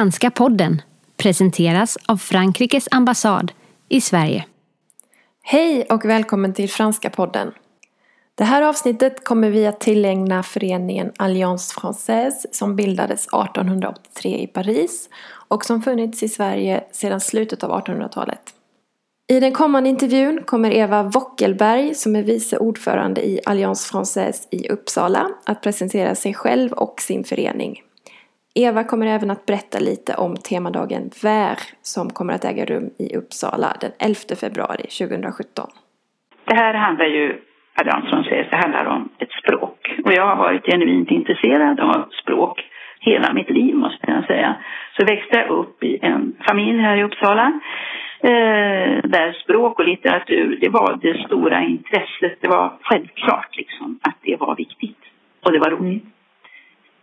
Franska podden presenteras av Frankrikes ambassad i Sverige. Hej och välkommen till Franska podden. Det här avsnittet kommer vi att tillägna föreningen Alliance Française som bildades 1883 i Paris och som funnits i Sverige sedan slutet av 1800-talet. I den kommande intervjun kommer Eva Wockelberg som är vice ordförande i Alliance Française i Uppsala att presentera sig själv och sin förening. Eva kommer även att berätta lite om temadagen VÄR som kommer att äga rum i Uppsala den 11 februari 2017. Det här handlar ju, Jansson säger, det handlar om ett språk. Och jag har varit genuint intresserad av språk hela mitt liv måste jag säga. Så växte jag upp i en familj här i Uppsala. Eh, där språk och litteratur, det var det stora intresset. Det var självklart liksom att det var viktigt. Och det var roligt.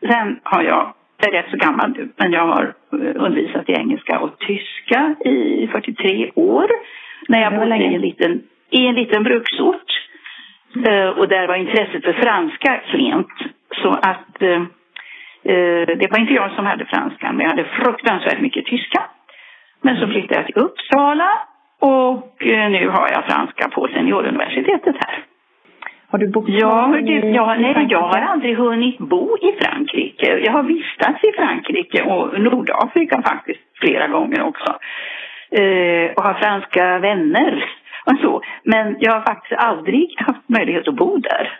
Sen har jag jag är rätt så gammal nu, men jag har eh, undervisat i engelska och tyska i 43 år. När jag bodde i en liten, i en liten bruksort. Uh, och där var intresset för franska klent. Så att uh, det var inte jag som hade franskan, men jag hade fruktansvärt mycket tyska. Men så flyttade jag till Uppsala och nu har jag franska på senioruniversitetet här. Har du bott ja, i, ja, nej, jag har aldrig hunnit bo i Frankrike. Jag har vistats i Frankrike och Nordafrika faktiskt flera gånger också. Eh, och har franska vänner och så. Men jag har faktiskt aldrig haft möjlighet att bo där.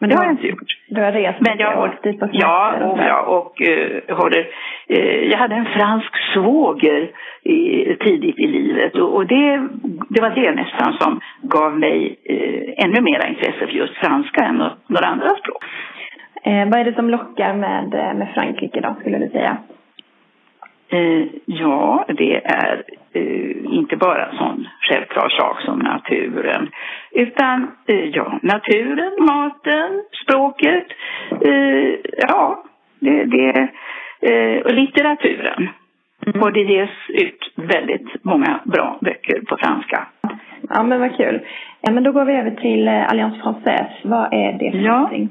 Men det har jag inte gjort. Du har rest Men jag har, dit på Ja, och, ja, och uh, håller, uh, jag hade en fransk svåger i, tidigt i livet och, och, det, det var det nästan som gav mig uh, ännu mera intresse för just franska än några andra språk. Eh, vad är det som lockar med, med Frankrike då, skulle du säga? Eh, ja, det är eh, inte bara sån självklar sak som naturen. Utan eh, ja, naturen, maten, språket, eh, ja, det, det eh, och litteraturen. Mm. Och det ges ut väldigt många bra böcker på franska. Ja, men vad kul. Ja, men då går vi över till eh, Alliance Française. Vad är det för ja. någonting?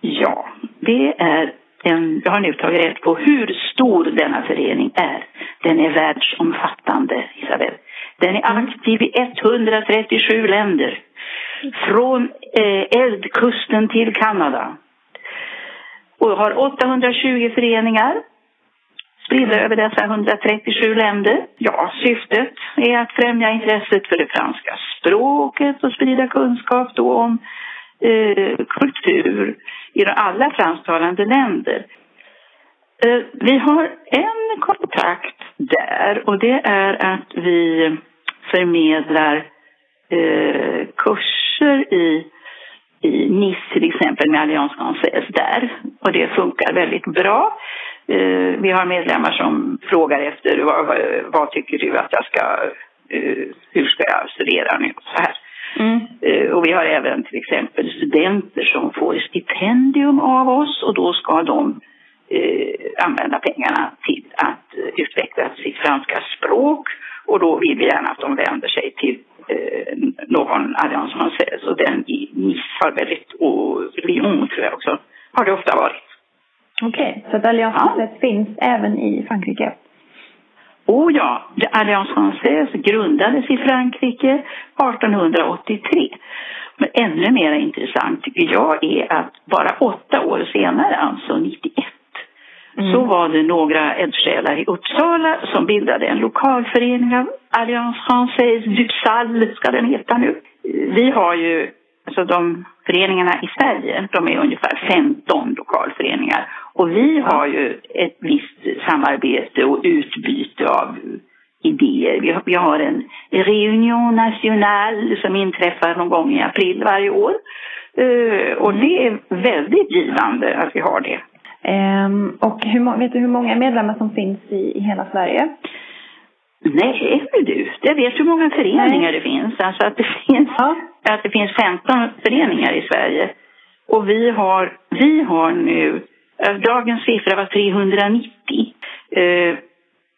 Ja, det är en, jag har nu tagit rätt på hur stor denna förening är. Den är världsomfattande, Isabel. Den är mm. aktiv i 137 länder. Från eh, Eldkusten till Kanada. Och har 820 föreningar spridda över dessa 137 länder. Ja, syftet är att främja intresset för det franska språket och sprida kunskap då om eh, kultur i alla fransktalande länder. Eh, vi har en kontakt där och det är att vi förmedlar eh, kurser i, i Nice till exempel med Française där. Och det funkar väldigt bra. Eh, vi har medlemmar som frågar efter vad, vad, vad tycker du att jag ska, eh, hur ska jag studera nu? Så här. Mm. Eh, och vi har även till exempel studenter som får stipendium av oss och då ska de eh, använda pengarna till att eh, utveckla sitt franska språk och då vill vi gärna att de vänder sig till eh, någon allians säger så den i Nice har väldigt, och Lyon tror jag också, har det ofta varit. Okej, okay, så att Alliance ja. finns även i Frankrike? Oh ja, Alliance Française grundades i Frankrike 1883. Men ännu mer intressant tycker jag är att bara åtta år senare, alltså 91, mm. så var det några eldsjälar i Uppsala som bildade en lokalförening av Alliance Française du Sal, ska den heta nu. Vi har ju, alltså de föreningarna i Sverige, de är ungefär 15 lokalföreningar. Och vi har ju ett visst samarbete och utbyte av idéer. Vi har, en Reunion National som inträffar någon gång i april varje år. Uh, och det är väldigt givande att vi har det. Um, och hur, vet du hur många medlemmar som finns i, i hela Sverige? Nej, du. Jag vet hur många föreningar Nej. det finns. Alltså att det finns, ja. att det finns 15 föreningar i Sverige. Och vi har, vi har nu, dagens siffra var 390. Eh,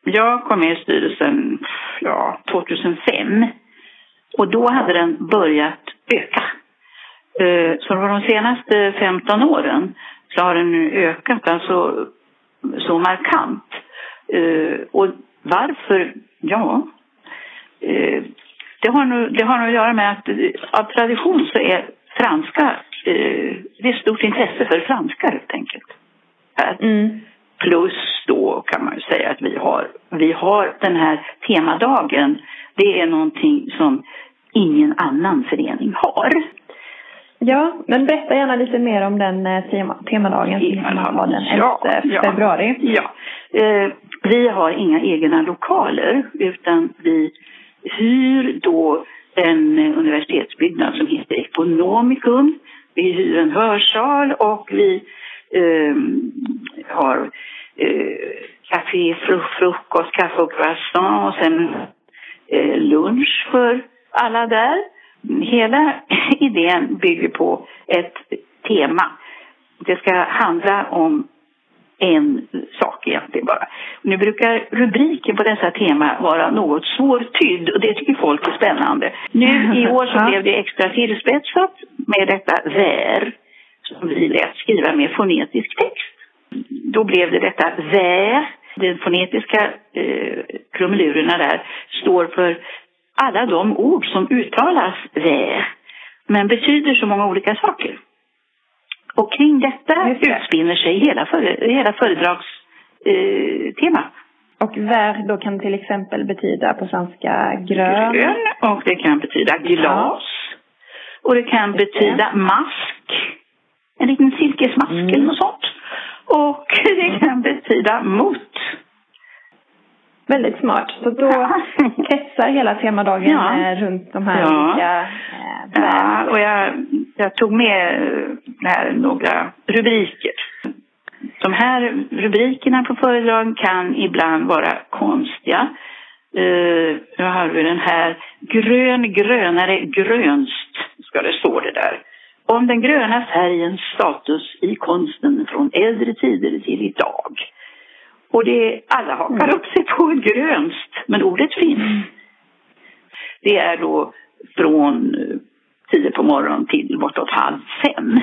jag kom med i styrelsen ja, 2005. Och då hade den börjat öka. Eh, så de senaste 15 åren så har den nu ökat alltså så markant Eh, och varför? Ja, eh, det, har nog, det har nog att göra med att eh, av tradition så är franska, eh, det är stort intresse för franska helt enkelt. Här. Mm. Plus då kan man ju säga att vi har, vi har den här temadagen. Det är någonting som ingen annan förening har. Ja, men berätta gärna lite mer om den eh, tema, temadagen som har den 11 Ja, februari. Ja. Eh, vi har inga egna lokaler utan vi hyr då en eh, universitetsbyggnad som heter Ekonomicum. Vi hyr en hörsal och vi eh, har eh, café, fru- frukost, kaffe och croissant och sen eh, lunch för alla där. Hela idén bygger på ett tema. Det ska handla om en sak egentligen bara. Nu brukar rubriken på dessa tema vara något svårtydd och det tycker folk är spännande. Nu i år så blev det extra tillspetsat med detta vär som vi lät skriva med fonetisk text. Då blev det detta vär. De fonetiska eh, krumelurerna där står för alla de ord som uttalas vär men betyder så många olika saker. Och kring detta Just det. utspinner sig hela, före, hela föredragstema. Tema. Och vär då kan till exempel betyda på svenska grön. Grön och det kan betyda glas. Och det kan Just det. betyda mask. En liten silkesmask Mm. eller något sånt. Och det kan betyda mot. Väldigt smart. Så då kretsar hela temadagen Ja. eh, runt de här Ja. olika eh, Ja, och jag, jag tog med eh, här några rubriker. De här rubrikerna på föredragen kan ibland vara konstiga. Uh, nu har vi den här. Grön, grönare, grönst, ska det stå det där. Om den gröna färgens status i konsten från äldre tider till idag. Och det, alla hakar upp sig på grönst, men ordet finns. Det är då från eh, tio på morgonen till bortåt halv fem.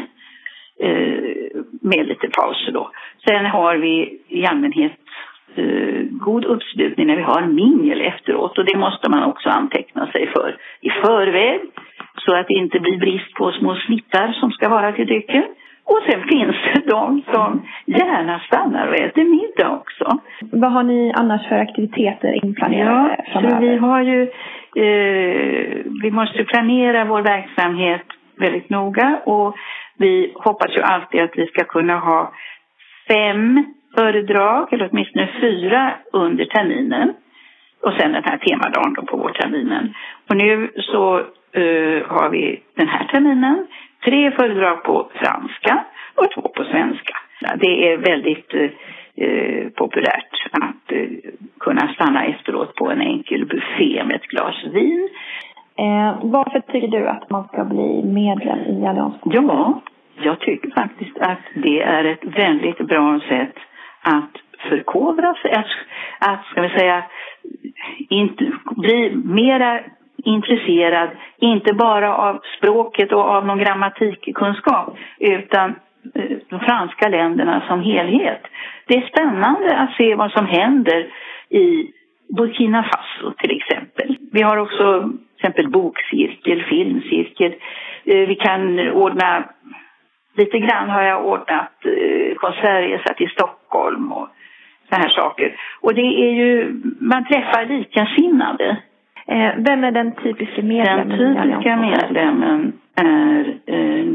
Eh, med lite pauser då. Sen har vi i allmänhet eh, god uppslutning när vi har mingel efteråt och det måste man också anteckna sig för i förväg så att det inte blir brist på små snittar som ska vara till drycken. Och sen finns det de som gärna stannar och äter middag också. Vad har ni annars för aktiviteter Ja, inplanerade så framöver? vi har ju, eh, vi måste planera vår verksamhet väldigt noga och vi hoppas ju alltid att vi ska kunna ha fem föredrag, eller åtminstone fyra under terminen. Och sen den här temadagen då på vårterminen. Och nu så eh, har vi den här terminen tre föredrag på franska och två på svenska. Det är väldigt eh, populärt att eh, kunna stanna efteråt på en enkel buffé med ett glas vin. Eh, varför tycker du att man ska bli medlem i Alliansfonden? Ja, jag tycker faktiskt att det är ett väldigt bra sätt att förkovra sig, att, att ska vi säga, inte, bli mera intresserad, inte bara av språket och av någon grammatikkunskap, utan eh, de franska länderna som helhet. Det är spännande att se vad som händer i Burkina Faso till exempel. Vi har också till exempel bokcirkel, filmcirkel. Eh, vi kan ordna, lite grann har jag ordnat eh, konsertresa till Stockholm och sådana här saker. Och det är ju, man träffar likasinnade. Eh, vem är den typiska medlemmen Den typiska medlemmen är, eh,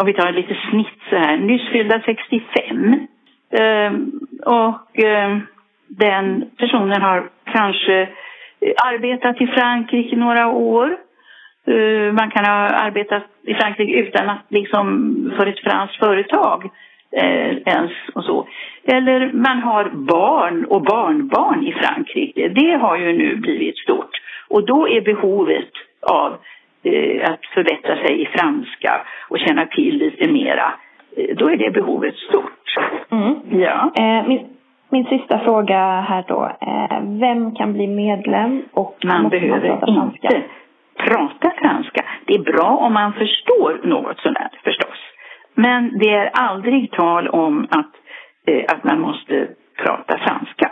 om vi tar lite snitt så här, nyss fyllda 65. Eh, och den personen har kanske arbetat i Frankrike några år. Man kan ha arbetat i Frankrike utan att liksom för ett franskt företag eh, ens och så. Eller man har barn och barnbarn i Frankrike. Det har ju nu blivit stort. Och då är behovet av eh, att förbättra sig i franska och känna till lite mera, eh, då är det behovet stort. Mm. Ja. Eh, min, min sista fråga här då. Eh, vem kan bli medlem och Man behöver prata franska? inte prata franska. Det är bra om man förstår något sådär. Men det är aldrig tal om att, eh, att man måste prata franska.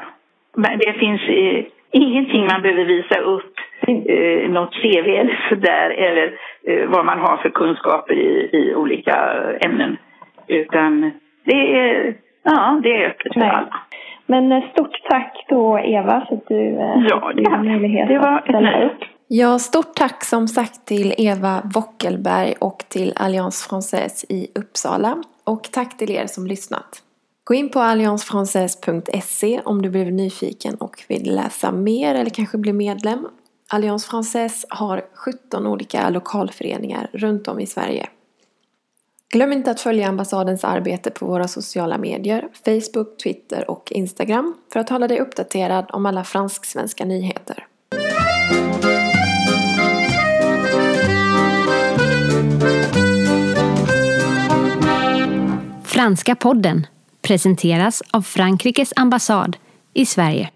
det finns eh, ingenting man behöver visa upp, eh, något CV eller sådär, eller eh, vad man har för kunskaper i, i olika ämnen. Utan det är, ja, det är öppet för alla. Men eh, stort tack då Eva för att du eh, Ja, det- möjlighet det var att ställa upp. Ja, stort tack som sagt till Eva Wockelberg och till Alliance Française i Uppsala. Och tack till er som lyssnat. Gå in på alliancefrancaise.se om du blev nyfiken och vill läsa mer eller kanske bli medlem. Alliance Française har 17 olika lokalföreningar runt om i Sverige. Glöm inte att följa ambassadens arbete på våra sociala medier, Facebook, Twitter och Instagram för att hålla dig uppdaterad om alla fransk-svenska nyheter. Franska podden presenteras av Frankrikes ambassad i Sverige.